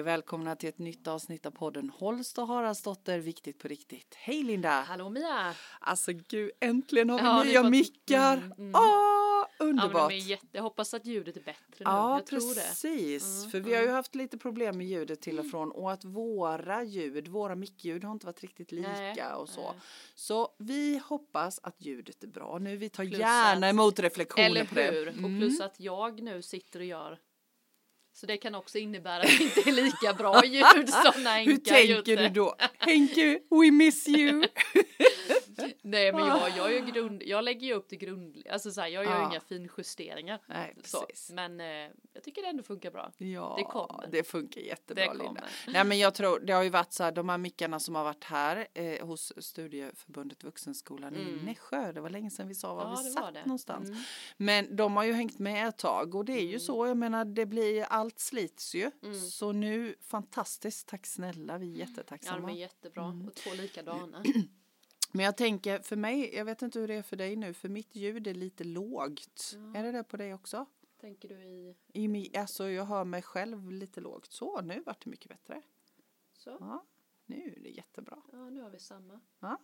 Och välkomna till ett nytt avsnitt av podden Holst och Haraldsdotter, viktigt på riktigt. Hej Linda! Hallå Mia! Alltså gud, äntligen har vi Ja, nya var- mickar! Mm, mm. Åh, Ja, underbart! de är jätte... Jag hoppas att ljudet är bättre nu. Ja, jag precis. Mm, För vi har ju haft lite problem med ljudet till och från och att våra ljud, våra mickljud har inte varit riktigt lika Nej, och så. nej. Så vi hoppas att ljudet är bra nu. Vi tar Plus gärna att- emot reflektioner Eller på det. hur? Och Mm. plus att jag nu sitter och gör så det kan också innebära att det inte är lika bra ljud som när Hur Henka gjort tänker du då? Henke, we miss you! Nej men jag, jag, är ju grund, jag lägger ju upp det grund, alltså så här, jag gör ju Ja. inga finjusteringar. Nej, Så, precis. men eh, jag tycker det ändå funkar bra. Ja, Det kommer. det funkar jättebra Det Linda. Nej men jag tror, det har ju varit så här, de här mickarna som har varit här eh, hos Studieförbundet Vuxenskolan i Mm. Nässjö, det var länge sedan vi sa var Ja, vi satt det. någonstans. Mm. Men de har ju hängt med ett tag och det är ju Mm. så, jag menar det blir, allt slits ju. Mm. Så nu, fantastiskt, tack snälla, vi är Ja, de jättetacksamma. är jättebra Mm. och två likadana. Men jag tänker, för mig, jag vet inte hur det är för dig nu, för mitt ljud är lite lågt. Ja. Är det det på dig också? Tänker du i I, alltså jag hör mig själv lite lågt. Så, nu vart det mycket bättre. så? Ja, nu är det jättebra. Ja, nu har vi samma. Ja,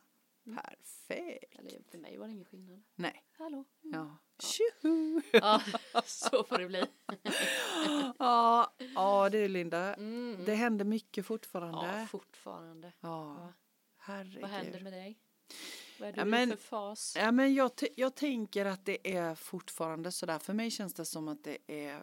Mm. perfekt. Eller för mig var det ingen skillnad. Nej, Hallå? ja. Tjoho! Ja, så får det bli. Ja, ja du Linda. Mm. Det händer mycket fortfarande. Ja, fortfarande. Ja, Ja. herregud. Vad händer med dig? Vad är du Ja, men- för fas? Ja, men jag, jag tänker att det är fortfarande sådär. För mig känns det som att det är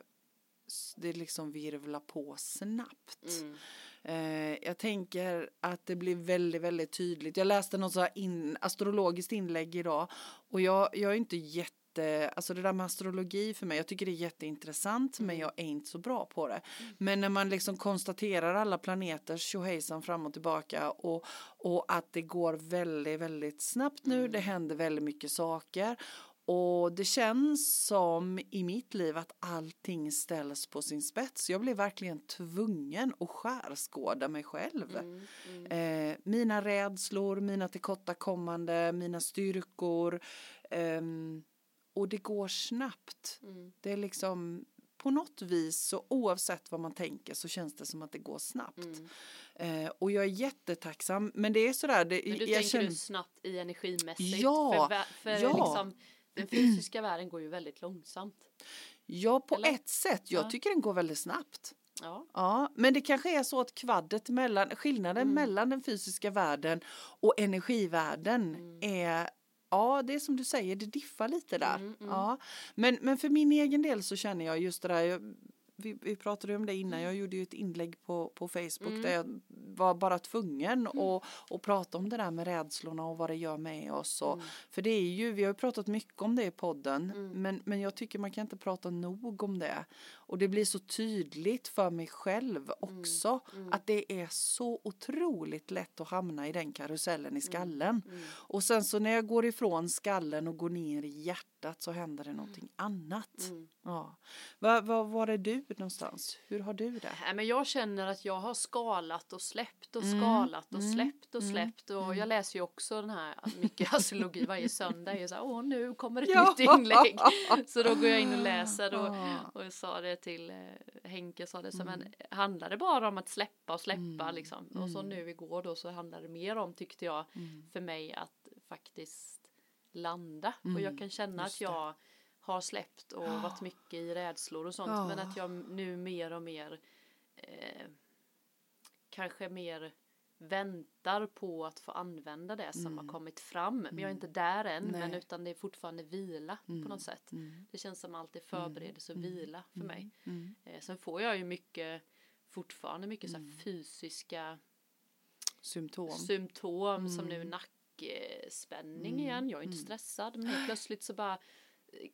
det liksom virvlar på snabbt. Mm. Eh, jag tänker att det blir väldigt, väldigt tydligt. Jag läste något så här in, astrologiskt inlägg idag och jag, jag är inte jätte, alltså det där med astrologi för mig, jag tycker det är jätteintressant men Mm. jag är inte så bra på det. Men när man liksom konstaterar alla planeters tjohejsan fram och tillbaka och, och att det går väldigt, väldigt snabbt nu, Mm. det händer väldigt mycket saker och det känns som i mitt liv att allting ställs på sin spets. Jag blir verkligen tvungen att skärskåda mig själv. Mm. Mm. Eh, mina rädslor, mina tillkortakommande, mina styrkor. ehm, och det går snabbt. Mm. Det är liksom på något vis så oavsett vad man tänker så känns det som att det går snabbt. Mm. Eh, och jag är jättetacksam. Men det är sådär. Det, Men du tänker känner, du snabbt i energimässigt? Ja, För, för ja. liksom, den fysiska världen går ju väldigt långsamt. ja, på eller? ett sätt. Jag Ja. tycker den går väldigt snabbt. Ja. Ja, men det kanske är så att kvaddet mellan, skillnaden Mm. mellan den fysiska världen och energivärlden Mm. är, ja det är som du säger, det diffar lite där. Mm, mm. Ja, men, men för min egen del så känner jag just det där, jag, vi, vi pratade om det innan, jag gjorde ju ett inlägg på, på Facebook Mm. där jag var bara tvungen att, att prata om det där med rädslorna och vad det gör med oss. Och, Mm. För det är ju, vi har ju pratat mycket om det i podden, Mm. men, men jag tycker man kan inte prata nog om det. Och det blir så tydligt för mig själv också Mm. att det är så otroligt lätt att hamna i den karusellen i skallen. Mm. Och sen så när jag går ifrån skallen och går ner i hjärtat så händer det någonting annat. Mm. Ja. Var, var, var är du någonstans? Hur har du det? Nej, men jag känner att jag har skalat och släppt och Mm, skalat och mm, släppt och mm, släppt och mm. jag läser ju också den här mycket astrologi varje söndag. Jag är så här, åh nu kommer ett Ja. nytt inlägg. Så då går jag in och läser och, och jag sa det till eh, Henke sa det så Mm. men handlar det bara om att släppa och släppa Mm, liksom. Och så mm. nu igår då så handlade det mer om tyckte jag Mm. för mig att faktiskt landa och Mm, jag kan känna just att jag har släppt och varit mycket i rädslor och sånt Ja. men att jag nu mer och mer eh, kanske mer väntar på att få använda det som Mm. har kommit fram men jag är inte där än men Nej. utan det är fortfarande vila Mm. på något sätt Mm. det känns som alltid förberedelse och Mm. vila för mig Mm. eh, sen får jag ju mycket fortfarande mycket så Mm. fysiska Symptom. symptom som nu Mm. nackspänning Mm, igen. Jag är inte mm. stressad men plötsligt så bara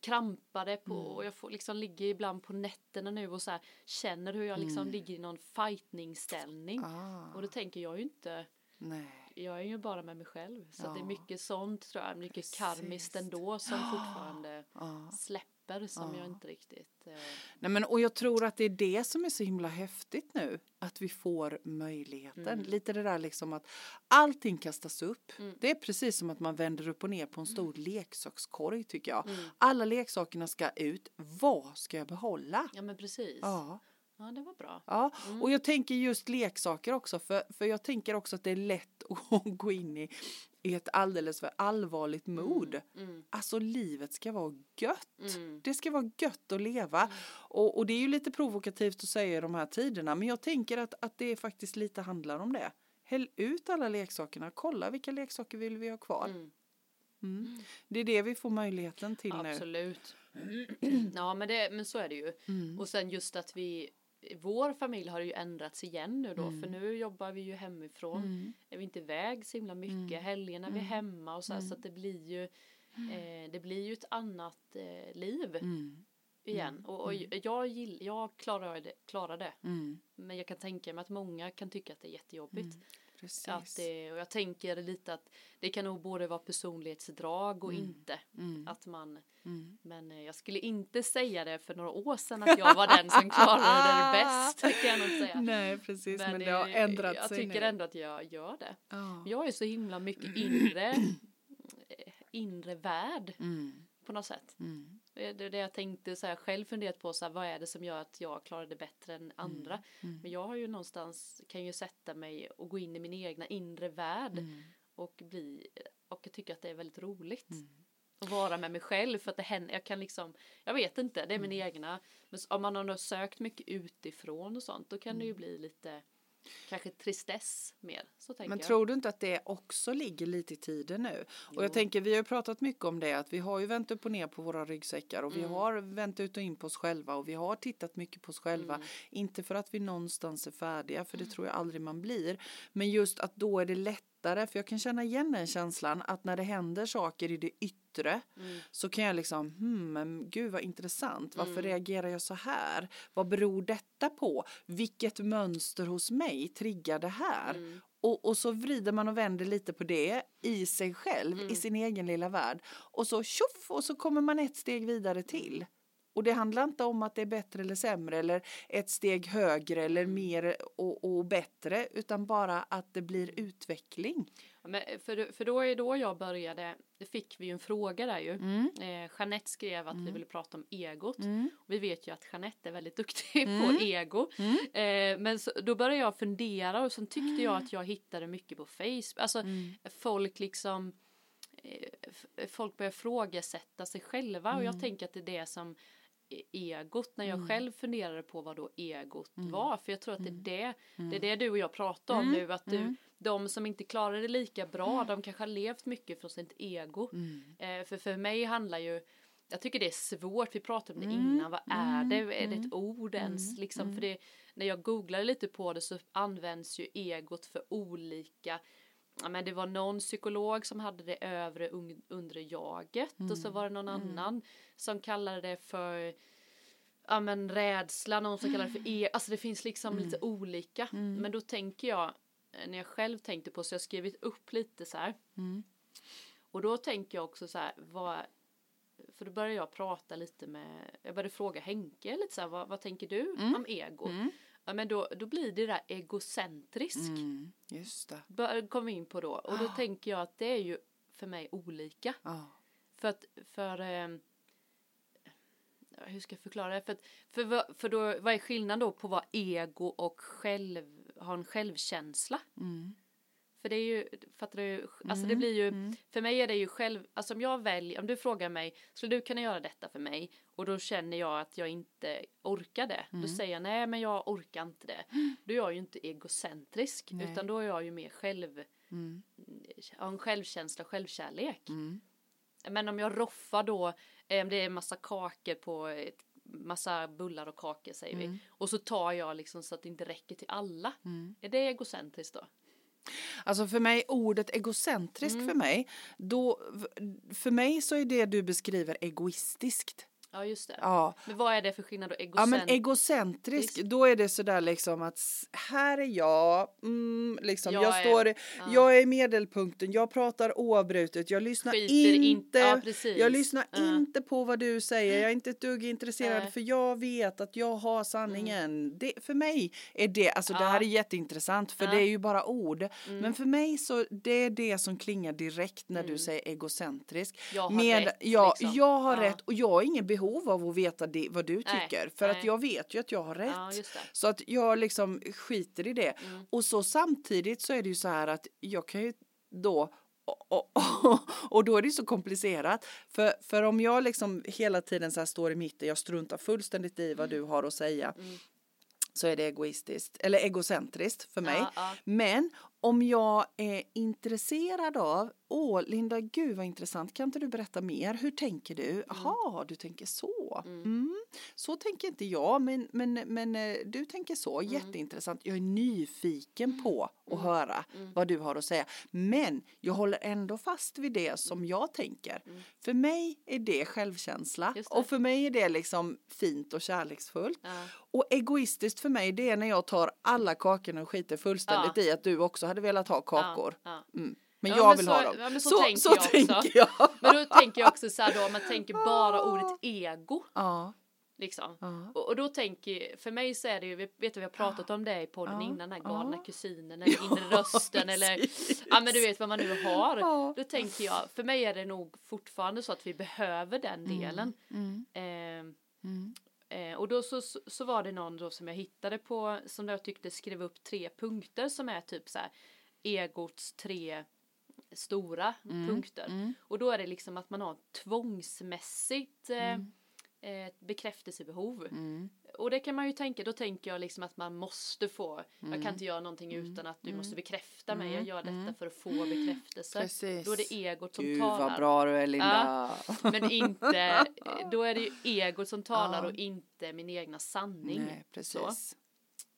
krampar det på Mm. och jag får liksom ligga ibland på nätterna nu och så här känner hur jag liksom Mm. ligger i någon fightningsställning. Ah, Och då tänker jag ju inte, nej. jag är ju bara med mig själv. Så att det är Ja. mycket sånt tror jag, mycket Precis. karmiskt ändå som fortfarande Ja. släpper som Ja. jag inte riktigt eh, Nej, men, och jag tror att det är det som är så himla häftigt nu. Att vi får möjligheten. Mm. Lite det där liksom att allting kastas upp. Mm. Det är precis som att man vänder upp och ner på en stor leksakskorg tycker jag. Mm. Alla leksakerna ska ut. Vad ska jag behålla? Ja men precis. Ja. Ja, det var bra. Ja, och jag tänker just leksaker också, för, för jag tänker också att det är lätt att gå in i, i ett alldeles för allvarligt mod. Mm. Alltså livet ska vara gött. Mm. Det ska vara gött att leva. Och, och det är ju lite provokativt att säga i de här tiderna, men jag tänker att, att det faktiskt lite handlar om det. Häll ut alla leksakerna, kolla vilka leksaker vill vi ha kvar. Mm. Mm. Det är det vi får möjligheten till nu. Absolut. ja, men, det, men så är det ju. Mm. Och sen just att vi, vår familj har ju ändrats igen nu då, Mm. för nu jobbar vi ju hemifrån. Mm. Är vi inte iväg så himla mycket, helgerna är vi hemma och så, här, så att det blir ju eh, det blir ju ett annat eh, liv Mm. igen. Och, och jag, gill, jag klarar det, klarar det. Mm. Men jag kan tänka mig att många kan tycka att det är jättejobbigt. Precis. Att det, och jag tänker lite att det kan nog både vara personlighetsdrag och inte. Mm. Att man, Mm. men eh, jag skulle inte säga det för några år sedan att jag var den som klarade det bäst. Kan jag nog säga. Nej, precis, men, Men det har ändrat jag sig tycker nu. ändå att jag gör det. Ja. Jag är så himla mycket inre, eh, inre värld Mm. på något sätt. Mm. Det det är det jag tänkte så här, själv funderat på så här, vad är det som gör att jag klarar det bättre än andra. Mm. Men jag har ju någonstans, kan ju sätta mig och gå in i min egna inre värld Mm. och bli, och jag tycker att det är väldigt roligt. Mm. Att vara med mig själv för att det händer, jag kan liksom, jag vet inte, det är min Mm. egna. Men om man har sökt mycket utifrån och sånt, då kan det Mm. ju bli lite, kanske tristess mer. Så tänker Men jag. tror du inte att det också ligger lite i tiden nu? Och Jo. jag tänker, vi har ju pratat mycket om det, att vi har ju vänt upp och ner på våra ryggsäckar och vi Mm. har vänt ut och in på oss själva och vi har tittat mycket på oss själva. Mm. Inte för att vi någonstans är färdiga, för det tror jag aldrig man blir. Men just att då är det lättare, för jag kan känna igen den känslan, att när det händer saker i det yttre Mm. så kan jag liksom, hmm, men gud vad intressant, varför Mm. reagerar jag så här? Vad beror detta på? Vilket mönster hos mig triggar det här? Mm. Och, och så vrider man och vänder lite på det i sig själv, Mm. i sin egen lilla värld. Och så tjoff, och så kommer man ett steg vidare till. Och det handlar inte om att det är bättre eller sämre eller ett steg högre eller Mm. mer och, och bättre utan bara att det blir utveckling. Men för, för då är då jag började, det fick vi ju en fråga där ju. Mm. Eh, Jeanette skrev att vi ville prata om egot. Mm. Vi vet ju att Jeanette är väldigt duktig Mm. på ego. Mm. Eh, men så, då började jag fundera och sen tyckte jag att jag hittade mycket på Facebook. Alltså Mm. folk liksom eh, folk börjar frågasätta sig själva och Mm. jag tänker att det är det som egot när jag själv funderade på vad då egot Mm. var. För jag tror att det är det det är det du och jag pratar om nu att du Mm. de som inte klarar det lika bra de kanske har levt mycket från sitt ego. Mm. eh, för för mig handlar ju jag tycker det är svårt, vi pratade om det Mm, innan, vad är det, är det mm, ett ord ens mm, liksom? Mm. för det när jag googlade lite på det så används ju egot för olika ja, men det var någon psykolog som hade det övre un- undre jaget och så Mm, var det någon annan som kallade det för ja men rädsla, någon som kallade det för e alltså det finns liksom lite olika Mm. men då tänker jag eh, när jag själv tänkte på så jag skrivit upp lite så här Mm. och då tänker jag också så här vad för då började jag prata lite med jag började fråga Henke lite så här vad, vad tänker du Mm. om ego Mm. Ja men då, då blir det där egocentrisk Mm. Just det. bör- kom vi in på då och då Ah. tänker jag att det är ju för mig olika Ja. för att för ja, hur ska jag förklara det för att, för, för då vad är skillnaden då på vad ego och själv ha en självkänsla Mm. för det är ju fattar du alltså det Mm, blir ju mm. för mig är det ju själv alltså om jag väljer om du frågar mig skulle du kunna göra detta för mig och då känner jag att jag inte orkar det Mm. då säger jag nej men jag orkar inte det då är jag ju inte egocentrisk Nej. utan då är jag ju mer själv Mm. har en självkänsla och självkärlek Mm. men om jag roffar då, eh, det är en massa kakor på ett massa bullar och kakor säger Mm. vi. Och så tar jag liksom så att det inte räcker till alla. Mm. Är det egocentriskt då? Alltså för mig, ordet egocentrisk Mm. för mig, då, för mig så är det du beskriver egoistiskt. Ja just det. Ja, Men vad är det för skillnad då? ja Egocent- men egocentrisk, då är det sådär liksom att här är jag, mm, liksom, Jag jag, är- står, ja. jag är medelpunkten, jag pratar oavbrutet, jag lyssnar Skiter in- inte, ja, precis. jag lyssnar Ja. inte på vad du säger, jag är inte ett dugg intresserad Nej. för jag vet att jag har sanningen. Det, för mig är det, alltså det Ja. här är jätteintressant för Ja. det är ju bara ord, Mm. men för mig så det är det som klingar direkt när du säger egocentrisk. Jag har Med, rätt, ja, liksom. jag har Ja. rätt och jag har ingen behov av att veta det, vad du Nej, tycker. För att nej. jag vet ju att jag har rätt. Ja. Så att jag liksom skiter i det. Mm. Och så samtidigt så är det ju så här att jag kan ju då och, och, och, då är det så komplicerat. För, för om jag liksom hela tiden så här står i mitten, jag struntar fullständigt i vad du har att säga. Mm. Så är det egoistiskt, eller egocentriskt för mig. Ja, ja. Men om jag är intresserad av, åh Linda, gud vad intressant, kan inte du berätta mer? Hur tänker du? Jaha, du tänker så. Mm. Mm. Så tänker inte jag, men, men, men eh, du tänker så, Mm. jätteintressant. Jag är nyfiken på att höra Mm. vad du har att säga. Men jag håller ändå fast vid det som jag tänker. Mm. För mig är det självkänsla och för mig är det liksom fint och kärleksfullt. Ja. Och egoistiskt för mig det är när jag tar alla kakorna och skiter fullständigt i att du också hade velat ha kakor. Ja, Mm. Men Ja, jag men vill så- ha dem. ja, men så så tänker så jag tänker jag. Men då tänker jag också så här då, man tänker bara ordet ego. Ja, Liksom. ja. Och, och då tänker, för mig så är det ju, vi- vet du vi har pratat om det i podden Ja, innan, den här galna ja. kusinen eller inre rösten eller ja men du vet vad man nu har. Ja. Då tänker jag, för mig är det nog fortfarande så att vi behöver den delen. Mm, Eh, mm, Eh, och då så, så, var det någon då som jag hittade på som jag tyckte skrev upp tre punkter som är typ så här egots tre stora punkter. mm. Och då är det liksom att man har tvångsmässigt eh, Mm. Eh, bekräftelsebehov. mm. Och det kan man ju tänka, då tänker jag liksom att man måste få, jag Mm. kan inte göra någonting utan att du måste bekräfta mig, jag gör detta för att få bekräftelse. Precis. Då är det egot som Gud talar. vad bra du är Linda. Men inte, då är det ju egot som talar Ja. och inte min egna sanning. Nej, precis.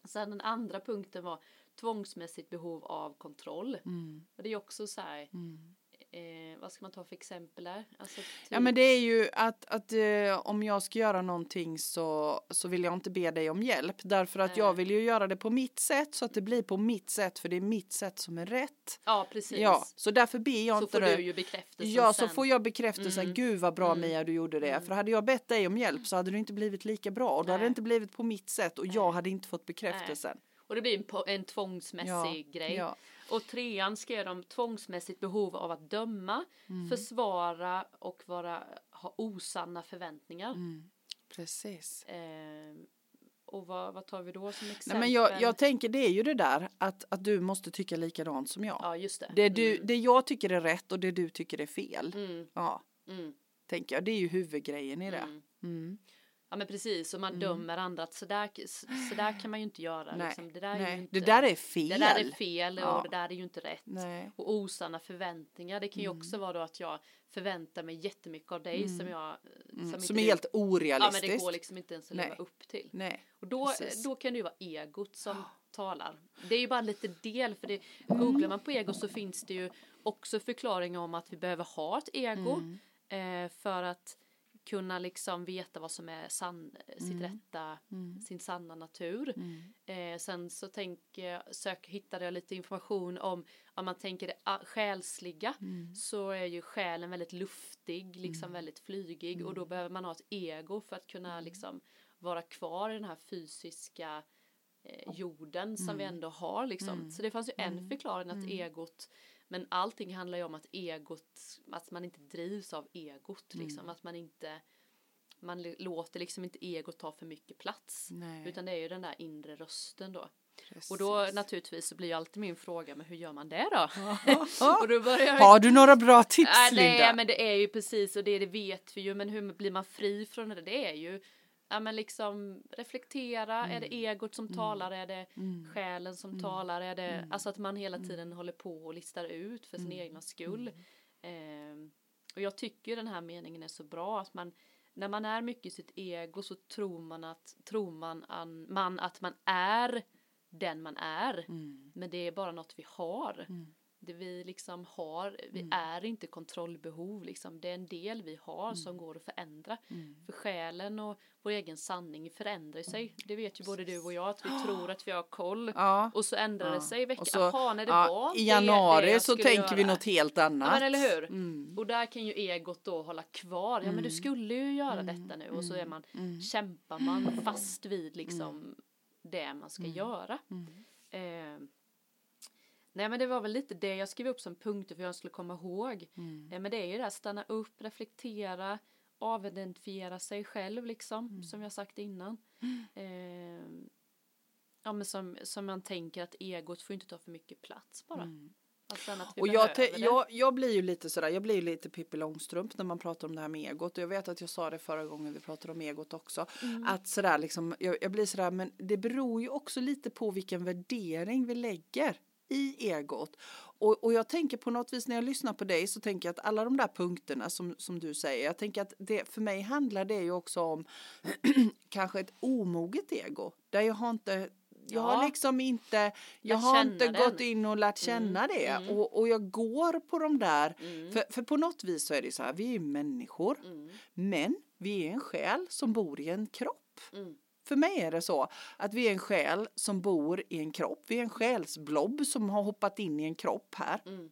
Sen den andra punkten var tvångsmässigt behov av kontroll. Mm, Och det är också så här, mm. Eh, vad ska man ta för exempel där? Alltså, Ja men det är ju att, att eh, om jag ska göra någonting så, så vill jag inte be dig om hjälp. Därför att Nej. jag vill ju göra det på mitt sätt så att det blir på mitt sätt för det är mitt sätt som är rätt. Ja, precis. Ja, så därför ber jag så inte får dig. du ju bekräftelsen Ja, sen. så får jag bekräftelsen. Mm. Gud vad bra Mm. Mia du gjorde det. Mm. För hade jag bett dig om hjälp så hade det inte blivit lika bra. Och då hade Nej. det inte blivit på mitt sätt och jag Nej. hade inte fått bekräftelsen. Och det blir en, en tvångsmässig Ja, grej. Ja. Och trean skrev de tvångsmässigt behov av att döma, Mm. försvara och vara, ha osanna förväntningar. Mm. Precis. Eh, och vad, vad tar vi då som exempel? Nej, men jag, jag tänker det är ju det där att, att du måste tycka likadant som jag. Ja, just det. Det, du, Mm. det jag tycker är rätt och det du tycker är fel. Mm, Ja, mm, tänker jag. Det är ju huvudgrejen i det. Ja men precis, och man Mm. dömer andra att sådär, sådär kan man ju inte göra. Nej, Liksom. Det, där är Nej, inte, det där är fel. det där är fel och Ja. det där är ju inte rätt. Nej. Och osanna förväntningar, det kan ju Mm. också vara då att jag förväntar mig jättemycket av dig Mm. som jag Mm. inte Som är helt Ja men orealistiskt. det går liksom inte ens att leva Nej. upp till. Nej. Och då, Precis. då kan det ju vara egot som talar. Det är ju bara en liten del för det, googlar man på ego så finns det ju också förklaringar om att vi behöver ha ett ego Mm. eh, för att kunna liksom veta vad som är sann, sitt Mm. rätta, Mm. sin sanna natur. Mm. Eh, sen så tänker jag, sök, hittade jag lite information om, om man tänker det ah, själsliga Mm. så är ju själen väldigt luftig, liksom väldigt flygig och då behöver man ha ett ego för att kunna liksom vara kvar i den här fysiska eh, jorden som vi ändå har liksom. Så det fanns ju en förklaring att egot men allting handlar ju om att egot, att man inte drivs av egot liksom, att man inte man låter liksom inte egot ta för mycket plats. Nej. Utan det är ju den där inre rösten då. Precis. Och då naturligtvis så blir ju alltid min fråga, men hur gör man det då? och då börjar Har du några bra tips det Linda? är, men det är ju precis och det, det vet vi ju men hur blir man fri från det? Det är ju ja men liksom reflektera, är det egot som talar, är det Mm. själen som talar, är det alltså att man hela tiden håller på och listar ut för sin egna skull. Ehm, och jag tycker den här meningen är så bra att man när man är mycket i sitt ego så tror man att tror man, an, man att man är den man är. Mm. Men det är bara något vi har. Mm. Det vi liksom har, vi är inte kontrollbehov liksom. Det är en del vi har som går att förändra. Mm. För själen och vår egen sanning förändrar sig. Det vet ju både du och jag att vi tror att vi har koll. Ja. Och så ändrar det sig i veckan. Så, Jaha, när det ja, var I det- januari det jag så tänker vi göra. något helt annat. Ja, men eller hur? Mm. Och där kan ju egot då hålla kvar. Ja men du skulle ju göra detta nu. Och så är man, Mm. kämpar man fast vid liksom det man ska göra. Mm. Eh, nej men det var väl lite det jag skrev upp som punkter för jag skulle komma ihåg. Mm. Eh, men det är ju det här stanna upp, reflektera avidentifiera sig själv liksom, Mm. som jag sagt innan. Eh, ja men som, som man tänker att egot får inte ta för mycket plats bara. Mm. Och jag, jag, jag blir ju lite sådär, jag blir ju lite Pippi Långstrump när man pratar om det här med egot. Och jag vet att jag sa det förra gången vi pratade om egot också. Mm. Att sådär liksom, jag, jag blir sådär, men det beror ju också lite på vilken värdering vi lägger i egot. Och, och jag tänker på något vis när jag lyssnar på dig så tänker jag att alla de där punkterna som, som du säger, jag tänker att det, för mig handlar det ju också om kanske ett omoget ego. Där jag har inte jag har liksom inte, jag Lärt har inte den. gått in och lärt känna det. mm. Och, och jag går på de där, Mm. för, för på något vis så är det så här, vi är människor, Mm. men vi är en själ som bor i en kropp. Mm. För mig är det så att vi är en själ som bor i en kropp. Vi är en själsblob som har hoppat in i en kropp här. Mm.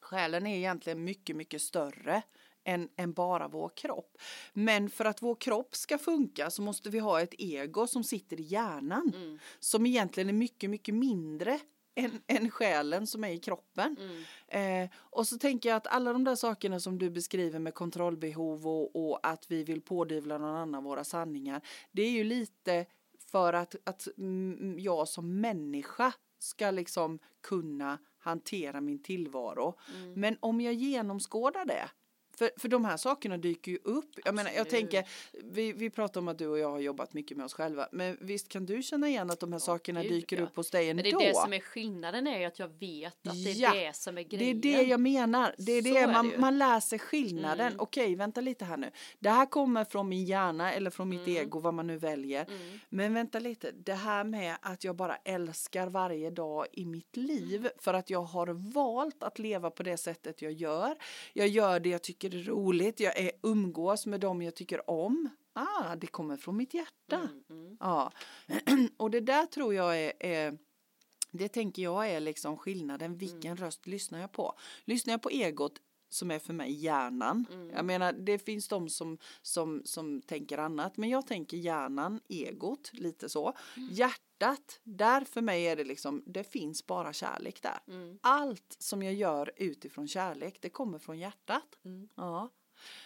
Själen är egentligen mycket, mycket större än, än bara vår kropp. Men för att vår kropp ska funka så måste vi ha ett ego som sitter i hjärnan. Mm. Som egentligen är mycket, mycket mindre än, än själen som är i kroppen. Mm. Eh, och så tänker jag att alla de där sakerna som du beskriver med kontrollbehov och, och att vi vill pådyvla någon annan våra sanningar. Det är ju lite för att, att jag som människa ska liksom kunna hantera min tillvaro. Mm. Men om jag genomskådar det för, för de här sakerna dyker ju upp. Jag menar, jag tänker, vi, vi pratar om att du och jag har jobbat mycket med oss själva. Men visst kan du känna igen att de här sakerna gud, dyker ja. upp hos dig ändå? Men det är det som är skillnaden är ju att jag vet att det är Ja, det som är Det är grejen. det jag menar. Det är det är man, det man lär sig skillnaden. Mm. Okej, vänta lite här nu. Det här kommer från min hjärna eller från mitt Mm. ego, vad man nu väljer. Mm. Men vänta lite, det här med att jag bara älskar varje dag i mitt liv för att jag har valt att leva på det sättet jag gör. Jag gör det jag tycker är roligt, jag är, umgås med dem jag tycker om. Ah, det kommer från mitt hjärta. Mm. Mm. Ja, och det där tror jag är, är det tänker jag är liksom skillnaden. Vilken röst lyssnar jag på? Lyssnar jag på egot som är för mig hjärnan. Mm. Jag menar, det finns de som, som, som tänker annat, men jag tänker hjärnan, egot, lite så. Mm. Hjärtat, där för mig är det liksom, det finns bara kärlek där. Mm. Allt som jag gör utifrån kärlek, det kommer från hjärtat. Mm. Ja.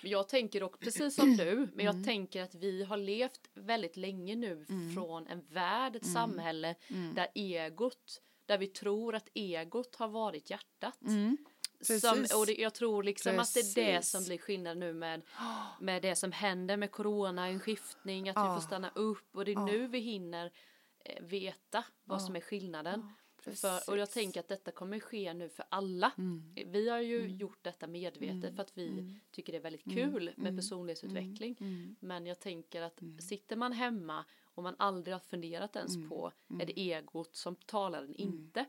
Jag tänker också precis som du, men Mm. jag tänker att vi har levt väldigt länge nu från en värld, ett samhälle Mm. där egot, där vi tror att egot har varit hjärtat. Som, Precis. och det, jag tror liksom att det är det Precis. som blir skillnad nu med, med det som händer med corona, en skiftning, att Ja. vi får stanna upp och det är Ja. nu vi hinner eh, veta vad Ja. som är skillnaden. För, och jag precis. tänker att detta kommer ske nu för alla. Mm. Vi har ju Mm. gjort detta medvetet Mm. för att vi Mm. tycker det är väldigt Mm. kul med Mm. personlighetsutveckling. Men jag tänker att sitter man hemma och man aldrig har funderat ens på är det egot som talar den inte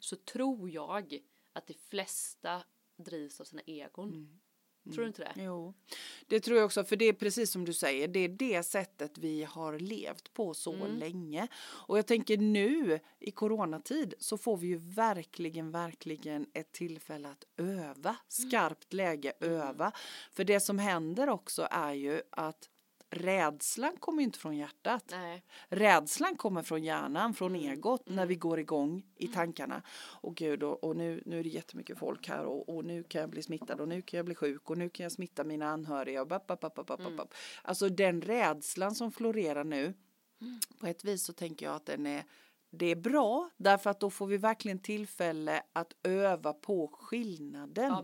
så tror jag att de flesta drivs av sina egon. Mm. Tror du inte det? Jo, det tror jag också, för det är precis som du säger, det är det sättet vi har levt på så Mm. länge. Och jag tänker nu i coronatid så får vi ju verkligen, verkligen ett tillfälle att öva, skarpt läge Mm. öva. För det som händer också är ju att rädslan kommer inte från hjärtat. Nej. Rädslan kommer från hjärnan, från Mm, egot när mm. vi går igång i tankarna. Och gud, och, och nu, nu är det jättemycket folk här och, och nu kan jag bli smittad och nu kan jag bli sjuk och nu kan jag smitta mina anhöriga. Och bap, bap, bap, bap, bap, Mm. bap. Alltså den rädslan som florerar nu, Mm. på ett vis så tänker jag att den är det är bra därför att då får vi verkligen tillfälle att öva på skillnaden Ja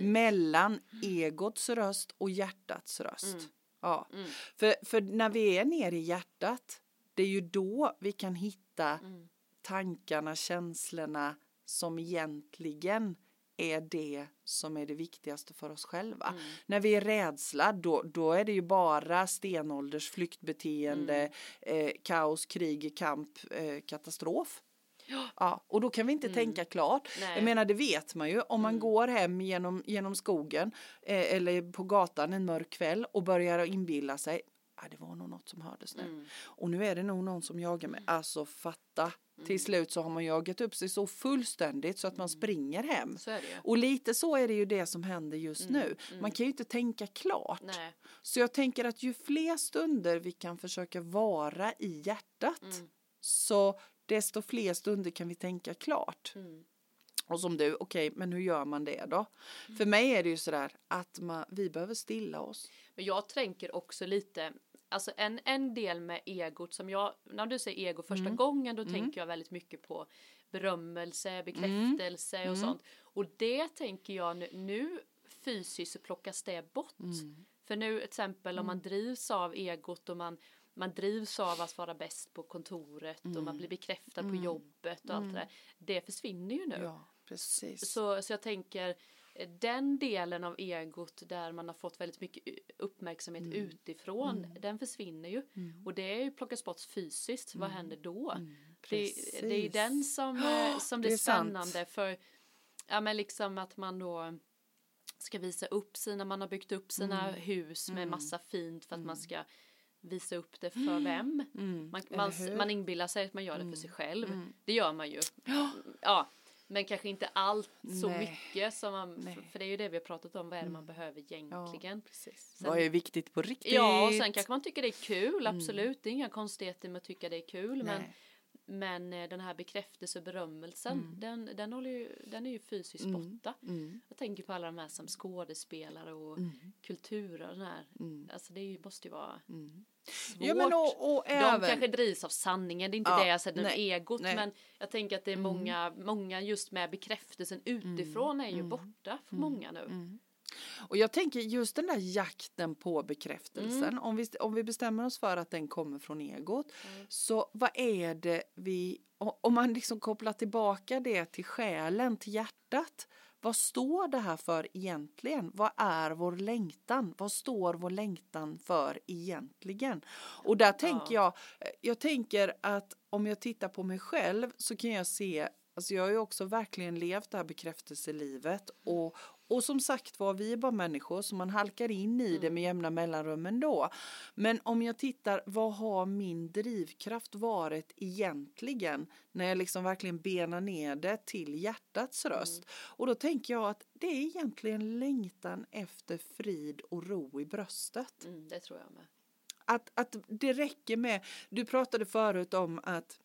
mellan egots röst och hjärtats röst. Mm. Ja. Mm. För, för när vi är nere i hjärtat, det är ju då vi kan hitta Mm. tankarna, känslorna som egentligen är det som är det viktigaste för oss själva. Mm. När vi är rädsla, då, då är det ju bara stenålders flyktbeteende, Mm. eh, kaos, krig, kamp, eh, katastrof. Ja. Och då kan vi inte Mm. tänka klart. Nej. Jag menar det vet man ju om man Mm. går hem genom, genom skogen eh, eller på gatan en mörk kväll och börjar inbilla sig ah, det var nog något som hördes nu. Mm. Och nu är det nog någon som jagar mig. Alltså fatta. Mm. Till slut så har man jagat upp sig så fullständigt så att man springer hem. Och lite så är det ju det som händer just Mm, nu. mm. Man kan ju inte tänka klart. Nej. Så jag tänker att ju fler stunder vi kan försöka vara i hjärtat Mm. så desto fler stunder kan vi tänka klart. Mm. Och som du, okej, okay, men hur gör man det då? Mm. För mig är det ju sådär att man, vi behöver stilla oss. Men jag tänker också lite, alltså en, en del med egot som jag, när du säger ego första mm. gången då mm. tänker jag väldigt mycket på berömmelse, bekräftelse och mm. sånt. Och det tänker jag nu, nu fysiskt så plockas det bort. Mm. För nu till exempel om man drivs av egot och man man drivs av att vara bäst på kontoret mm. och man mm. blir bekräftad mm. på jobbet och allt det där. Det försvinner ju nu. Ja, precis. Så, så jag tänker eh, den delen av egot där man har fått väldigt mycket uppmärksamhet mm. utifrån, mm. den försvinner ju. Mm. Och det är ju plockas bort fysiskt, vad händer då? Det, det, är den som, oh, som blir spännande sant. för ja men liksom att man då ska visa upp sina, man har byggt upp sina hus med massa fint för att man ska visa upp det för mm. vem. Mm. Man, man, man inbillar sig att man gör det för sig mm. själv. Mm. Det gör man ju. Ja. Men kanske inte allt så Nej. mycket som man, Nej. för det är ju det vi har pratat om, vad är det man behöver egentligen. Ja, sen, vad är viktigt på riktigt? Ja, och sen kanske man tycker det är kul, absolut, det är inga konstigheter med att tycka det är kul, Nej. men men eh, den här bekräftelse och berömmelsen, mm. den, den, håller ju, den är ju fysiskt mm. borta. Mm. Jag tänker på alla de här som skådespelare och mm. kulturer. Den här. Mm. Alltså det måste ju vara mm. Svårt. Ja, men och, och de även... kanske drivs av sanningen, det är inte ja, det jag säger, nej, egot. Nej. Men jag tänker att det är många, många just med bekräftelsen utifrån är ju borta för många nu. Och jag tänker just den där jakten på bekräftelsen, mm. om, vi, om vi bestämmer oss för att den kommer från egot, mm. så vad är det vi, om man liksom kopplar tillbaka det till själen, till hjärtat, vad står det här för egentligen? Vad är vår längtan? Vad står vår längtan för egentligen? Och där tänker jag, jag tänker att om jag tittar på mig själv så kan jag se Alltså jag har ju också verkligen levt det här bekräftelselivet och, och som sagt var, vi är bara människor så man halkar in i det med mm. jämna mellanrum ändå. Men om jag tittar, vad har min drivkraft varit egentligen? När jag liksom verkligen benar ner det till hjärtats mm. röst. Mm. Och då tänker jag att det är egentligen längtan efter frid och ro i bröstet. Mm, det tror jag med. Att, att det räcker med, du pratade förut om att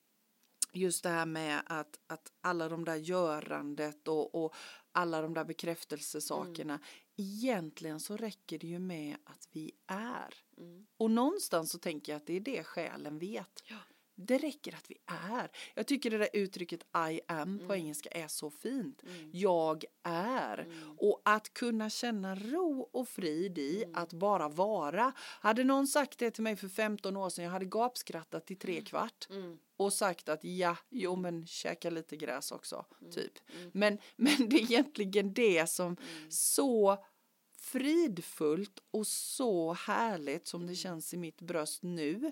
just det här med att, att alla de där görandet och, och alla de där bekräftelsesakerna. Mm. Egentligen så räcker det ju med att vi är. Mm. Och någonstans så tänker jag att det är det själen vet. Ja. Det räcker att vi är. Jag tycker det där uttrycket I am mm. på engelska är så fint. Mm. Jag är. Mm. Och att kunna känna ro och frid i mm. att bara vara. Hade någon sagt det till mig för 15 år sedan, jag hade gapskrattat i tre mm. kvart. Mm. Och sagt att ja, jo men käka lite gräs också, typ. Men, men det är egentligen det som så fridfullt och så härligt som det känns i mitt bröst nu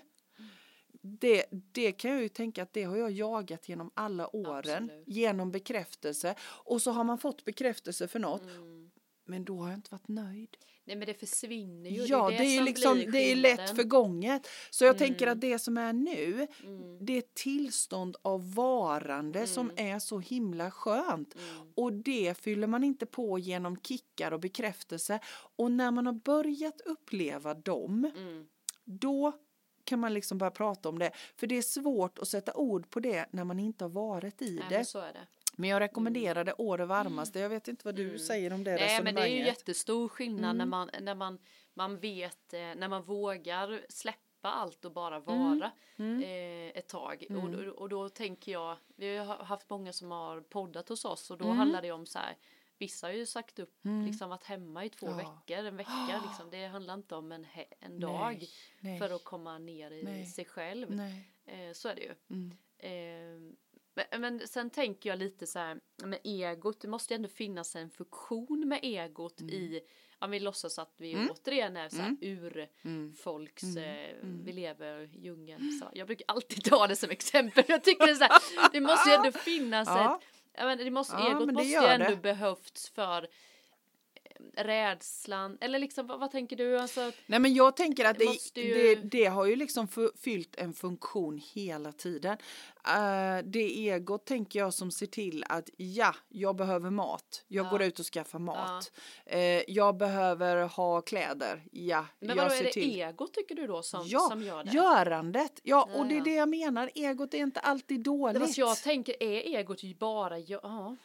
det, det kan jag ju tänka att det har jag jagat genom alla åren Absolut. genom bekräftelse och så har man fått bekräftelse för något mm. men då har jag inte varit nöjd. Nej men det försvinner ju. Ja det är, det, det är liksom det är lätt förgånget. Så jag mm. tänker att det som är nu mm. det är ett tillstånd av varande som mm. är så himla skönt mm. och det fyller man inte på genom kickar och bekräftelse och när man har börjat uppleva dem mm. då kan man liksom börja prata om det. För det är svårt att sätta ord på det när man inte har varit i Nej, det. Så är det. Men jag rekommenderar det å det varmaste. Jag vet inte vad du mm. säger om det Nej men det är ju jättestor skillnad mm. när, man, när man, man vet, eh, när man vågar släppa allt och bara mm. vara mm. eh, ett tag. Och, mm. och, då tänker jag, vi har haft många som har poddat hos oss och då mm. handlar det om så här Vissa har ju sagt upp, mm. liksom varit hemma i två ja. veckor, en vecka. Liksom. Det handlar inte om en, en dag nej, nej. för att komma ner i nej. sig själv. Eh, så är det ju. Mm. Eh, men, men, sen tänker jag lite så här med egot, det måste ju ändå finnas en funktion med egot mm. i om vi låtsas att vi mm. återigen är så här mm. urfolks, mm. eh, mm. vi lever i djungeln. Så jag brukar alltid ta det som exempel. Jag tycker det, så här, det måste ju ändå finnas ja. ett menar, det måste, ja, egot måste ju ändå det. behövts för rädslan eller liksom vad, vad, tänker du? Alltså, Nej men jag tänker att det, det, ju... det, det har ju liksom fyllt en funktion hela tiden. Uh, det egot tänker jag som ser till att ja, jag behöver mat. Jag ja. går ut och skaffar mat. Ja. Uh, jag behöver ha kläder. Ja, Men vadå, är det till... egot tycker du då som, ja, som gör det? görandet. Ja, och det är det jag menar. Egot är inte alltid dåligt. Fast jag tänker, är egot bara, ja,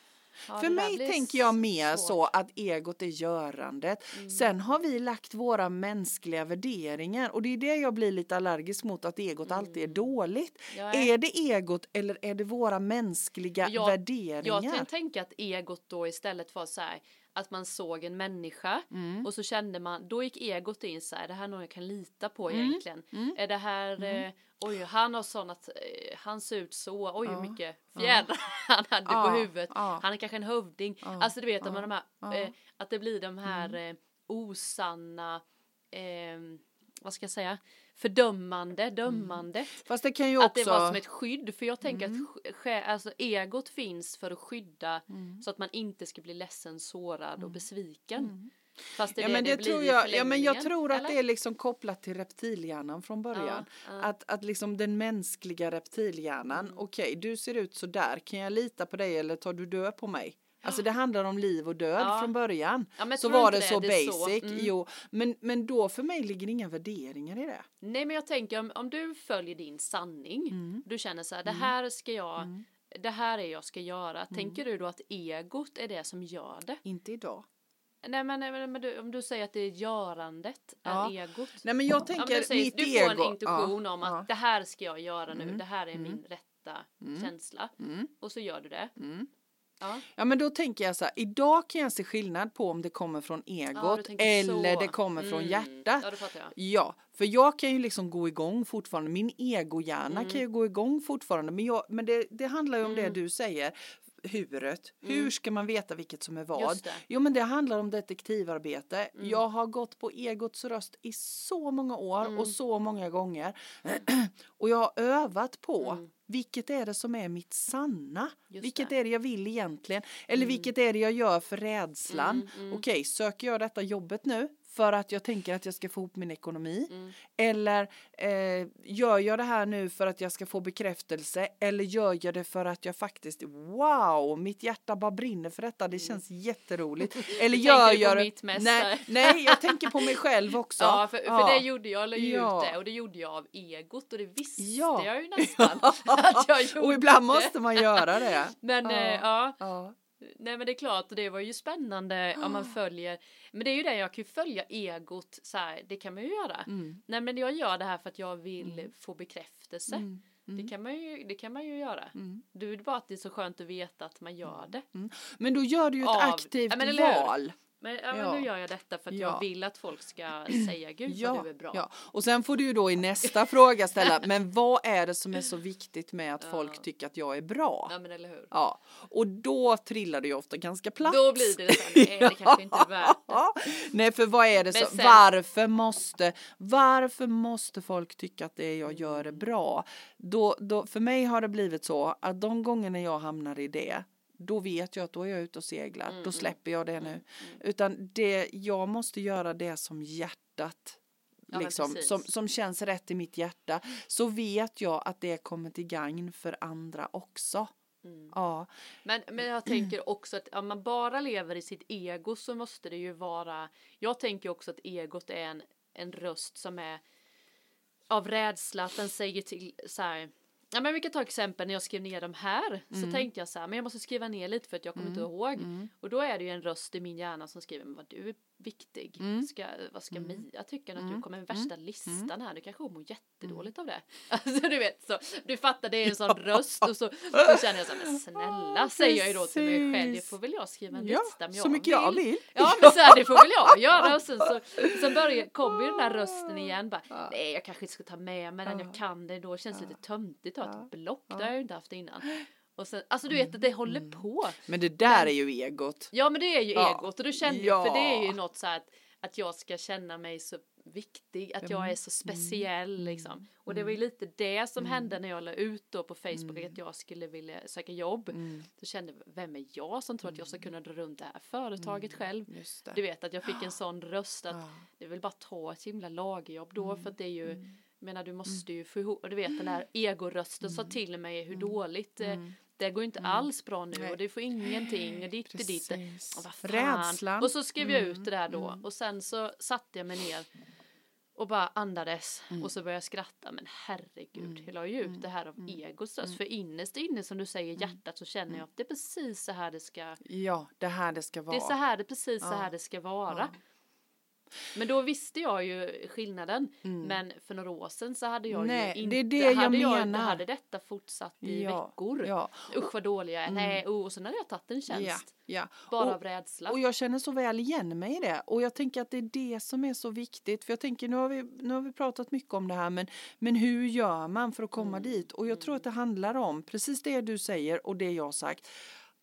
Ja, För mig tänker jag mer svårt. så att egot är görandet. Mm. Sen har vi lagt våra mänskliga värderingar och det är det jag blir lite allergisk mot att egot alltid är dåligt. Mm. Jag är- Är det egot eller är det våra mänskliga Jag- värderingar? Jag tänka att egot då istället var så här att man såg en människa Mm. och så kände man, då gick egot in så här, är det här någon jag kan lita på Mm. egentligen? Är det här, eh, oj han har sån att, eh, han ser ut så, oj hur mycket fjädrar han hade Ja, på huvudet, ja. han är kanske en hövding. Alltså du vet att, man de här, eh, att det blir de här Mm. eh, osanna, eh, vad ska jag säga, fördömande, dömande. Fast det kan ju Att det också... Mm. var som ett skydd, för jag tänker att sk- sk- alltså, egot finns för att skydda Mm. så att man inte ska bli ledsen, sårad och besviken. Fast det Ja det men det, blir tror jag, ja men jag tror att eller? det är liksom kopplat till reptilhjärnan från början. Ja, ja. Att, att liksom den mänskliga reptilhjärnan, Mm. okej du ser ut så där, kan jag lita på dig eller tar du död på mig? Alltså det handlar om liv och död Ja. från början. Ja, så var inte det så det är så. basic. Mm. Jo, men, men då för mig ligger inga värderingar i det. Nej men jag tänker om, om du följer din sanning, Mm. du känner så här, det här ska jag, det här är jag ska göra. Tänker du då att egot är det som gör det? Inte idag. Nej men, nej, men, du, om du säger att det är görandet, Ja. är egot. Nej men jag tänker du, säger, mitt du ego. får en intuition ja, om att ja. det här ska jag göra nu, Mm. det här är Mm. min rätta Mm. känsla. Mm. Och så gör du det. Ja. Ja men då tänker jag så här, idag kan jag se skillnad på om det kommer från Ja, egot tänker eller så. det kommer från Mm. hjärtat. Ja, det fattar jag. Ja, för jag kan ju liksom gå igång fortfarande. Min egohjärna Mm. kan ju gå igång fortfarande. Men, jag, men det, det handlar ju om det Mm. du säger. Huret. Hur ska man veta vilket som är vad? Jo men det handlar om detektivarbete. Mm. Jag har gått på egots röst i så många år Mm. och så många gånger. och jag har övat på Mm. vilket är det som är mitt sanna? Just vilket det. är det jag vill egentligen? Eller vilket är det jag gör för rädslan? Mm, mm. Okej, söker jag detta jobbet nu för att jag tänker att jag ska få ihop min ekonomi? Mm. Eller eh, gör jag det här nu för att jag ska få bekräftelse? Eller gör jag det för att jag faktiskt, wow, mitt hjärta bara brinner för detta, det känns jätteroligt. Eller Du gör jag det? nej, eh. nej, jag tänker på mig själv också. Ja, för, för Ja. det gjorde jag, la Ja. ut det och det gjorde jag av egot och det visste Ja. jag ju nästan att jag gjorde. Och ibland måste man göra det. Men Ja. ja. ja, Ja. nej men det är klart och det var ju spännande om man följer. Men det är ju det, jag kan ju följa egot så här, det kan man ju göra. Mm. Nej men jag gör det här för att jag vill få bekräftelse. Mm. Det, kan man ju, det kan man ju göra. Mm. Det är bara att det är så skönt att veta att man gör det. Men då gör du ju ett Av- aktivt men val. Men, ja, men nu gör jag detta för att Ja. jag vill att folk ska säga gud Ja, vad du är bra. ja, och sen får du ju då i nästa fråga ställa, men vad är det som är så viktigt med att folk tycker att jag är bra? Ja men eller hur. Ja, och då trillar det ju ofta ganska platt. Då blir det så här, det kanske inte är värt det. Nej för vad är det så, sen- varför måste, varför måste folk tycka att det jag gör är bra? Då, då, för mig har det blivit så att de gångerna jag hamnar i det, då vet jag att då är jag ute och seglar, Mm, då släpper jag det nu. Utan det, jag måste göra det som hjärtat Ja, liksom, som, som känns rätt i mitt hjärta så vet jag att det kommer till gagn för andra också. Mm. Ja, Men, men jag tänker också att om man bara lever i sitt ego så måste det ju vara, jag tänker också att egot är en, en röst som är av rädsla att den säger till så här, ja men vi kan ta exempel när jag skrev ner de här. Så tänkte jag så här, men jag måste skriva ner lite för att jag kommer inte ihåg. Och då är det ju en röst i min hjärna som skriver, men vad du viktig, ska, vad ska Mia tycka? När du kommer med värsta listan här, du kanske mår jättedåligt av det. Alltså du vet så, du fattar det är en sån röst och så då känner jag så men snälla säger jag ju då till mig själv, det får väl jag skriva en ja lista om så mycket jag vill. Ja men så här, det får väl jag göra. Och sen så sen börjar, kommer ju den där rösten igen bara nej jag kanske inte ska ta med mig den jag kan det. Då känns det lite töntigt att ha ett block. Det har jag ju inte haft innan och sen, alltså du vet att det håller på. Men det där är ju egot. ja men det är ju Ja. egot. Och då kände Ja. jag för det är ju något så här att, att jag ska känna mig så viktig att jag är så speciell liksom. Och det var ju lite det som hände när jag la ut då på Facebook att jag skulle vilja söka jobb. Så kände jag vem är jag som tror att jag ska kunna dra runt det här företaget själv? Du vet att jag fick en sån röst att Ja. det vill bara ta ett himla lagerjobb då för att det är ju menar du måste ju få ihop du vet den där egorösten sa till mig hur dåligt eh, det går inte alls bra nu Nej. och du får ingenting och ditt och ditt. Precis. Och vad fan. Rädslan. Och så skrev jag ut det där då och sen så satte jag mig ner och bara andades och så började jag skratta. Men herregud jag la ju ut det här av egos röst för innerst inne som du säger hjärtat så känner jag att det är precis så här det ska Ja, det här det ska vara. det är så här det precis så här det ska vara. Men då visste jag ju skillnaden. Men för några år sedan så hade jag Mm. Nej, ju det inte, är det jag hade menar. hade detta fortsatt i Ja, veckor. ja. Usch vad dålig jag är. Nej, och sen hade jag tagit en tjänst. Ja, ja. Bara Och- av rädsla. Och jag känner så väl igen mig i det. Och jag tänker att det är det som är så viktigt. För jag tänker, nu har vi, nu har vi pratat mycket om det här, men, men hur gör man för att komma Mm. dit? Och jag tror att det handlar om precis det du säger och det jag har sagt.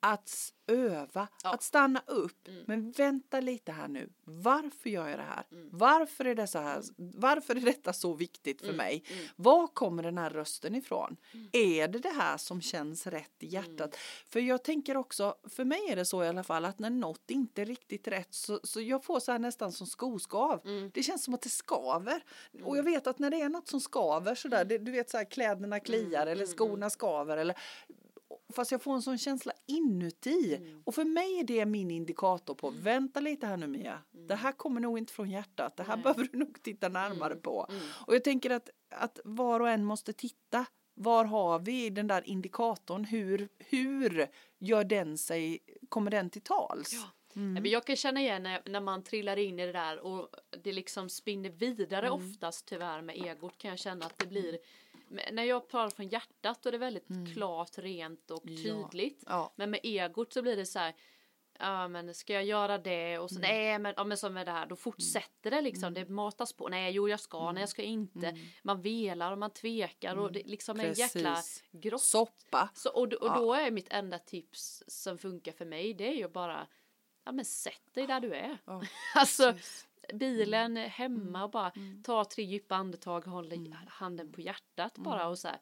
Att öva, att stanna upp. Mm. Men vänta lite här nu. Varför gör jag det här? Mm. Varför, är det så här? Varför är detta så viktigt för Mm. mig? Var kommer den här rösten ifrån? Är det det här som känns rätt i hjärtat? Mm. För jag tänker också, för mig är det så i alla fall att när något inte är riktigt rätt så, så jag får så här nästan som skoskav. Mm. Det känns som att det skaver. Och jag vet att när det är något som skaver sådär, det, du vet så här kläderna kliar eller skorna skaver eller Fast jag får en sån känsla inuti. Och för mig är det min indikator på, vänta lite här nu Mia. Det här kommer nog inte från hjärtat. Det här behöver du nog titta närmare på. Och jag tänker att, att var och en måste titta. Var har vi den där indikatorn? Hur, hur gör den sig, kommer den till tals? Ja. Men Jag kan känna igen när, man trillar in i det där och det liksom spinner vidare Mm. oftast tyvärr med egot kan jag känna att det blir när jag pratar från hjärtat då är det väldigt klart, rent och Ja. tydligt. Ja. Men med egot så blir det så här Ja men ska jag göra det och så Mm. nej men, ja, men som med det här då fortsätter det liksom det matas på nej jo jag ska nej jag ska inte man velar och man tvekar och det liksom är en jäkla Mm. Grott Soppa. så, och, och då är mitt enda tips som funkar för mig det är ju bara ja men sätt dig där du är. Ja, alltså precis. Bilen hemma och bara ta tre djupa andetag håll Mm. handen på hjärtat bara och så här.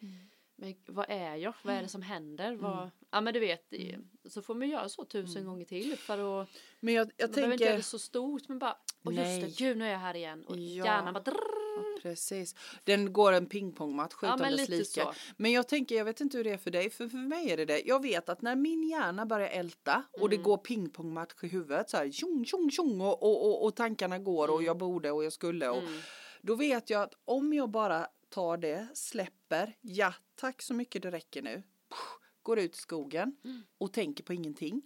Men vad är jag? Vad Mm. är det som händer? Vad, ja men du vet, det- så får man göra så tusen gånger till för att Men jag, jag man behöver inte göra tänker... det så stort men bara, och just det, gud nu är jag här igen och Ja. hjärnan bara drrrr. Precis. Den går en pingpongmatch Ja, lite lika. så. Men jag tänker, jag vet inte hur det är för dig, för för mig är det det. Jag vet att när min hjärna börjar älta och Mm. det går pingpongmatch i huvudet så här tjong, tjong, tjong och, och, och, och tankarna går Mm. och jag borde och jag skulle och då vet jag att om jag bara tar det, släpper, ja tack så mycket det räcker nu, går ut i skogen Mm. och tänker på ingenting,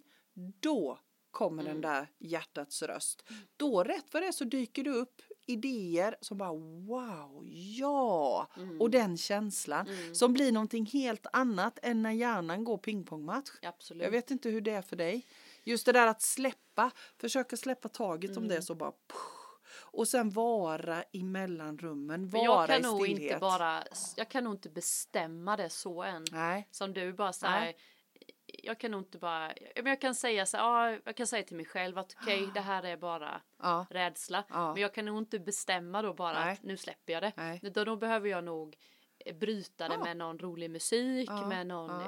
då kommer Mm. den där hjärtats röst. Då rätt vad det är så dyker det upp idéer som bara wow, ja! Mm. Och den känslan som blir någonting helt annat än när hjärnan går pingpongmatch. Absolut. Jag vet inte hur det är för dig. Just det där att släppa, försöka släppa taget om Mm. det så bara och sen vara i mellanrummen, Men vara jag kan i nog stillhet. inte bara, jag kan nog inte bestämma det så än. Nej. Som du bara så här, jag kan nog inte bara, men jag kan säga så här, ja, jag kan säga till mig själv att okej, det här är bara Ja. rädsla. Ja. Men jag kan nog inte bestämma då bara Nej. att nu släpper jag det. Nej. Utan då behöver jag nog eh, bryta det Ja. med någon rolig musik, Ja. med någon eh,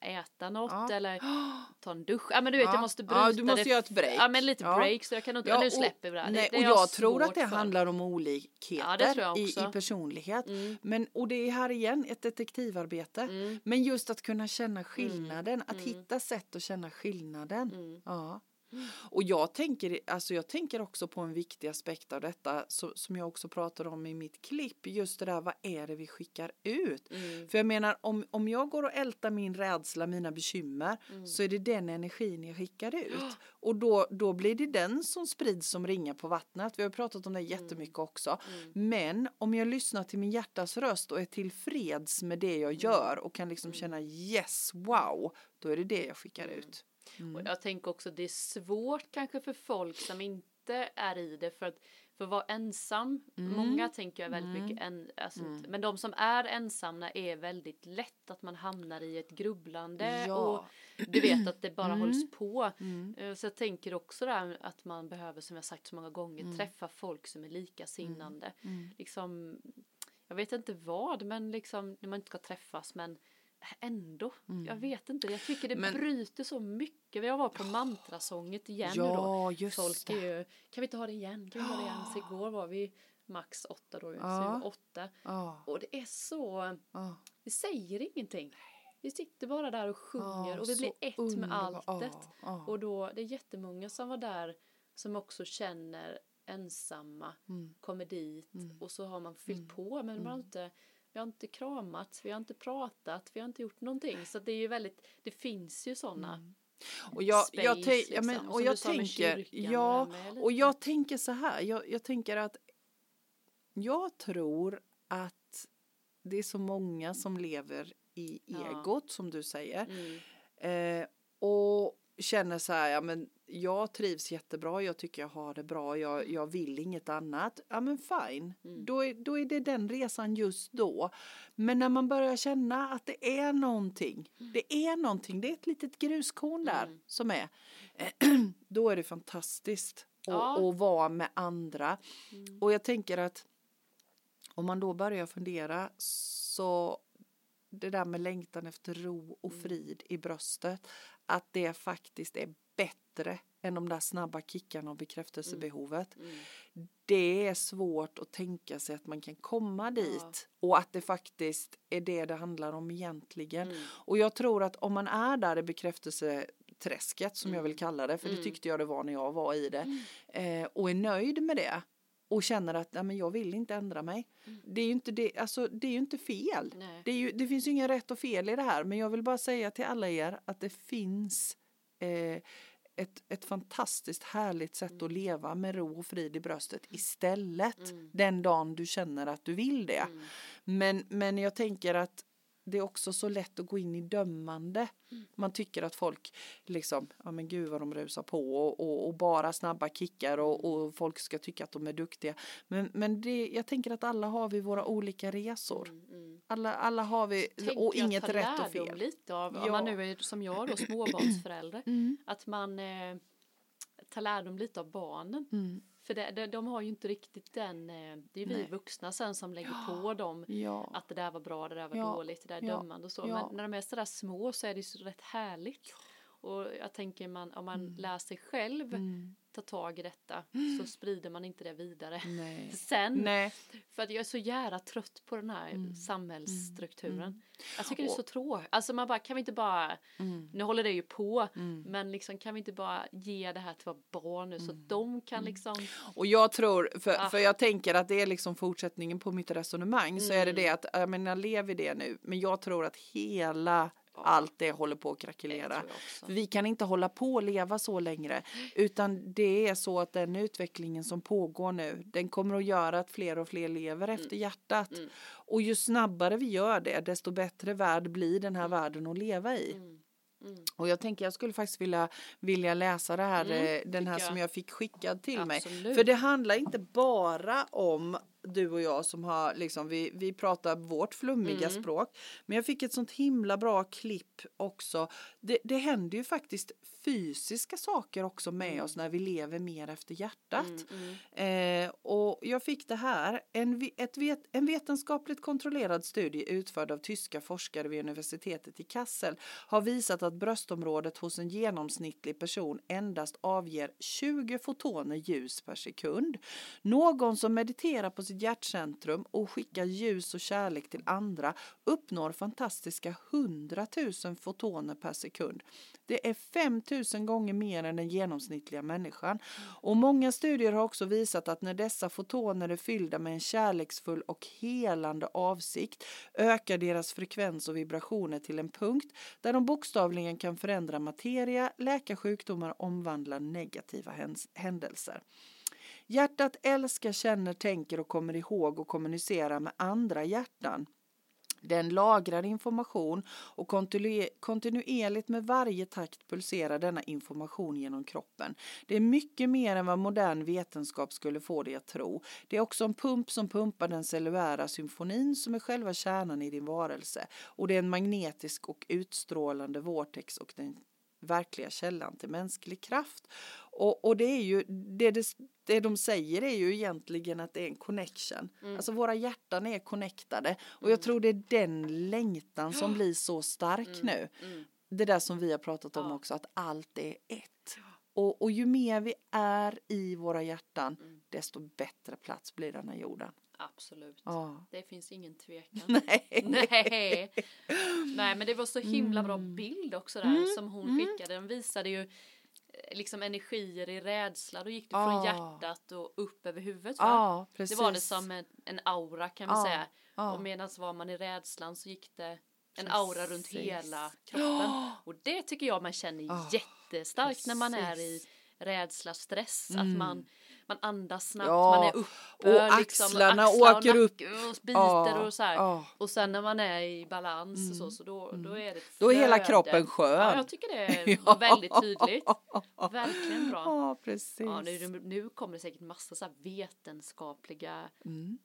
äta något Ja. eller ta en dusch. Ja men du vet Ja. jag måste bryta Ja, du måste det. göra ett break. Ja men lite Ja. break så jag kan inte, Ja, nu och- släpper vi det här. Nej, det, och jag tror att det för. handlar om olikheter Ja, i, i personlighet. Mm. Men, och det är här igen ett detektivarbete. Mm. Men just att kunna känna skillnaden, att hitta sätt att känna skillnaden. Mm. Och jag tänker, alltså jag tänker också på en viktig aspekt av detta så, som jag också pratar om i mitt klipp. Just det där, vad är det vi skickar ut? Mm. För jag menar, om, om jag går och ältar min rädsla, mina bekymmer, Mm. så är det den energin jag skickar ut. Och då, då blir det den som sprids som ringar på vattnet. Vi har pratat om det jättemycket också. Mm. Men om jag lyssnar till min hjärtas röst och är tillfreds med det Mm. jag gör och kan liksom känna yes, wow, då är det det jag skickar Mm. Och jag tänker också det är svårt kanske för folk som inte är i det för att för att vara ensam, Mm. många tänker jag väldigt mycket en, alltså, inte- men de som är ensamma är väldigt lätt att man hamnar i ett grubblande Ja. och du vet att det bara Mm. hålls på. Mm. Eh, Så jag tänker också där att man behöver, som jag sagt så många gånger, träffa folk som är likasinnande. Mm. Liksom, jag vet inte vad, men liksom när man inte ska träffas, men ändå. Jag vet inte, jag tycker det Mm. Men- bryter så mycket. Jag var på mantrasånget igen nu då. Ja, just Folk är ju, kan vi inte ha det igen? Kan vi ha det igen? Så igår var vi max åtta då, så Ja. var åtta. Ja, Och det är så, ja. vi säger ingenting. Vi sitter bara där och sjunger Ja, och vi så blir ett med underbart. alltet. Ja, ja. Och då, det är jättemånga som var där som också känner ensamma Mm. kommer dit Mm. och så har man fyllt Mm. på men man har inte vi har inte kramat, vi har inte pratat, vi har inte gjort någonting. Så det är ju väldigt, det finns ju sådana Mm. Och jag, jag, space, tän- ja, men, liksom. och jag tänker, kyrkan, ja, och jag tänker så här, jag, jag tänker att jag tror att det är så många som lever i Ja. egot som du säger Mm. eh, och känner så här, ja men jag trivs jättebra, jag tycker jag har det bra, jag, jag vill inget annat, ja men fine, Mm. då, är, då är det den resan just då. Men när man börjar känna att det är någonting, det är någonting, det är ett litet gruskorn där Mm. som är, då är det fantastiskt att, Ja. att vara med andra. Mm. Och jag tänker att om man då börjar fundera så det där med längtan efter ro och Mm. frid i bröstet, att det faktiskt är bättre än de där snabba kickarna och bekräftelsebehovet. Mm. Det är svårt att tänka sig att man kan komma dit och att det faktiskt är det det handlar om egentligen. Mm. Och jag tror att om man är där i bekräftelseträsket som jag vill kalla det, för det Mm. tyckte jag det var när jag var i det, eh, och är nöjd med det och känner att nej, men jag vill inte ändra mig. Mm. Det är ju inte, det, alltså, det är inte fel. Det, är ju, det finns ju inga rätt och fel i det här men jag vill bara säga till alla er att det finns eh, ett, ett fantastiskt härligt sätt att leva med ro och frid i bröstet istället Mm. den dagen du känner att du vill det. Mm. Men, men jag tänker att det är också så lätt att gå in i dömande. Mm. Man tycker att folk liksom, ja men gud vad de rusar på och, och, och bara snabba kickar och, och folk ska tycka att de är duktiga. Men, men det, jag tänker att alla har vi våra olika resor. Mm. Mm. Alla, alla har vi, Tänker och inget rätt och fel. lite av, om Ja. man nu är som jag då småbarnsförälder, Mm. att man eh, tar lärdom lite av barnen. För det, det, de har ju inte riktigt den, eh, det är vi Nej. vuxna sen som lägger på dem Ja. att det där var bra, det där var Ja, dåligt, det där är ja, dömande och så. ja. Men när de är sådär små så är det ju så rätt härligt. Och jag tänker man, om man Mm. lär sig själv Mm. Ta tag i detta så sprider man inte det vidare. Nej. Sen, Nej. för att jag är så jävla trött på den här Mm. samhällsstrukturen. Mm. Jag tycker det är så tråkigt. Alltså man bara, kan vi inte bara, Mm. nu håller det ju på, Mm. men liksom kan vi inte bara ge det här till våra barn nu så Mm. att de kan liksom, Och jag tror, för, Ah. för jag tänker att det är liksom fortsättningen på mitt resonemang, så är det Mm. det att, jag menar, lev i det nu, men jag tror att hela allt det håller på att krackelera. jag vi kan inte hålla på och leva så längre, utan det är så att den utvecklingen som pågår nu, den kommer att göra att fler och fler lever efter hjärtat. Mm. Och ju snabbare vi gör det, desto bättre värld blir den här världen att leva i. Mm. Mm. Och jag tänker jag skulle faktiskt vilja, vilja läsa det här, Mm, eh, den här tycker som jag. jag fick skickad till mig. Absolut. För det handlar inte bara om du och jag som har liksom, vi, vi pratar vårt flummiga Mm. språk. Men jag fick ett sånt himla bra klipp också. Det, det händer ju faktiskt fysiska saker också med Mm. oss när vi lever mer efter hjärtat. Mm, mm. Eh, och jag fick det här, en, ett vet, en vetenskapligt kontrollerad studie utförd av tyska forskare vid universitetet i Kassel har visat att bröstområdet hos en genomsnittlig person endast avger 20 fotoner ljus per sekund. Någon som mediterar på sitt hjärtcentrum och skickar ljus och kärlek till andra uppnår fantastiska 100 000 fotoner per sekund. Det är 5 000 gånger mer än den genomsnittliga människan. Och många studier har också visat att när dessa fotoner är fyllda med en kärleksfull och helande avsikt ökar deras frekvens och vibrationer till en punkt där de bokstavligen kan förändra materia, läka sjukdomar och omvandla negativa händelser. Hjärtat älskar, känner, tänker och kommer ihåg och kommunicerar med andra hjärtan. Den lagrar information och kontinuerligt med varje takt pulserar denna information genom kroppen. Det är mycket mer än vad modern vetenskap skulle få dig att tro. Det är också en pump som pumpar den cellulära symfonin som är själva kärnan i din varelse. Och det är en magnetisk och utstrålande vortex och den verkliga källan till mänsklig kraft. Och, och det är ju, det, det, det de säger är ju egentligen att det är en connection. Mm. Alltså våra hjärtan är connectade. Och jag tror det är den längtan som blir så stark nu. Mm. Det där som vi har pratat om också, att allt är ett. Och, och ju mer vi är i våra hjärtan, Mm. desto bättre plats blir den här jorden. Absolut. Ja. Det finns ingen tvekan. Nej. Nej. Nej men det var så himla bra Mm. bild också där som hon skickade. Den visade ju liksom energier i rädsla. Då gick det Ah. från hjärtat och upp över huvudet. Precis. det var det som en, en aura kan vi Ja, säga. ja. Och medan var man i rädslan så gick det en Precis. aura runt hela kroppen. Och det tycker jag man känner Ah, jättestarkt när man är i precis. rädsla, stress. Att man, man andas snabbt, Mm. Ja, man är uppe. och liksom, axlarna axlar och åker upp. nacke Och biter Ja, och så här. ja. Och sen när man är i balans och så, så då, då är det Då är hela kroppen skön. Ja, jag tycker det är väldigt tydligt. Verkligen bra. Ja, precis. Ja, nu, nu kommer det säkert massa så vetenskapliga Mm.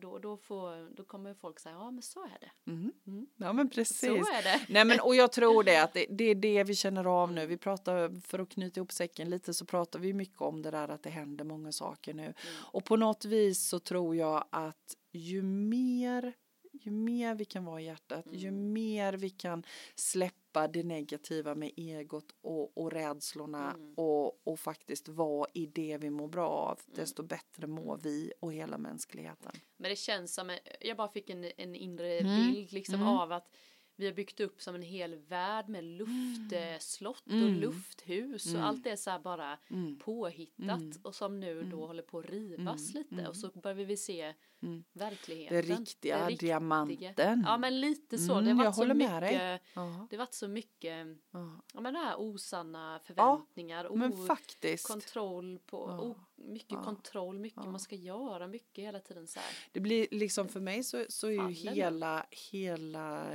Då, då, får, då kommer folk säga ja men så är det. Mm. Ja, men precis. Så är det. Nej men och jag tror det att det, det är det vi känner av nu. Vi pratar, för att knyta ihop säcken lite så pratar vi mycket om det där att det händer många saker nu. Och på något vis så tror jag att ju mer ju mer vi kan vara i hjärtat, ju mer vi kan släppa det negativa med egot och, och rädslorna och, och faktiskt vara i det vi mår bra av, desto bättre mår vi och hela mänskligheten. Men det känns som, jag bara fick en, en inre Mm. bild liksom av att vi har byggt upp som en hel värld med luftslott och lufthus och allt det är så här bara påhittat och som nu då håller på att rivas lite och så börjar vi se verkligheten. Det riktiga, diamanten. Ja men lite så. Mm, det har jag varit så mycket. Ja. det har varit så mycket, Ja. ja men det här osanna förväntningar, Men o- faktiskt. kontroll på, Ja. o, mycket kontroll, mycket man ska göra, mycket hela tiden så här. Det blir liksom för mig så, så är ju Faller det? hela, hela,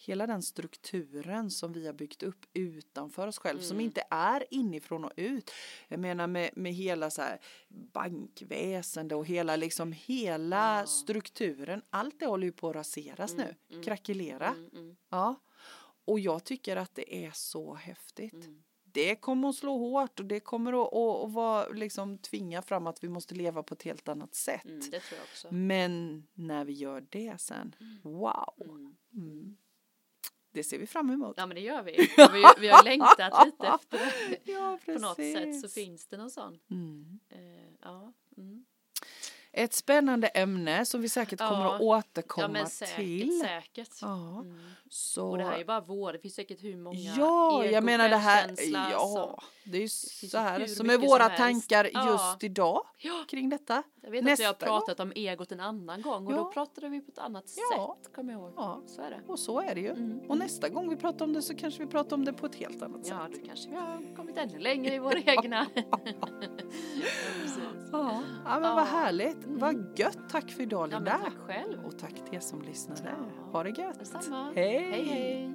hela den strukturen som vi har byggt upp utanför oss själv som inte är inifrån och ut. Jag menar med, med hela så här bankväsende och hela liksom hela strukturen. Allt det håller ju på att raseras nu, krackelera. Mm, Ja. Och jag tycker att det är så häftigt. Mm. Det kommer att slå hårt och det kommer att, att, att vara, liksom, tvinga fram att vi måste leva på ett helt annat sätt. Mm, det tror jag också. Men när vi gör det sen, wow! Det ser vi fram emot. Ja men det gör vi. Vi, vi har längtat lite efter det. Ja, På något sätt så precis. finns det någon sån. Mm. Eh, ja. Mm. Ett spännande ämne som vi säkert kommer Ja. att ja återkomma men säkert, till. säkert. Ja, Mm. så... Och det här är bara vår, det finns säkert hur många Ja, jag menar det här, ja, som- det är ju så här som är våra som tankar Ja. just idag Ja. kring detta. Jag vet att Nästa vi har pratat om egot en annan gång och Ja. då pratade vi på ett annat Ja. sätt, kommer jag ihåg. Ja. Så är det. Och så är det ju. Mm. Och nästa gång vi pratar om det så kanske vi pratar om det på ett helt annat Ja, sätt. då kanske vi har kommit ännu längre i våra egna. ja. Ja, ja men vad härligt. Vad gött. Tack för idag Ja, Linda. men tack själv. Och tack till er som lyssnade. Ja. Ha det gött. Detsamma. Hej. hej. hej.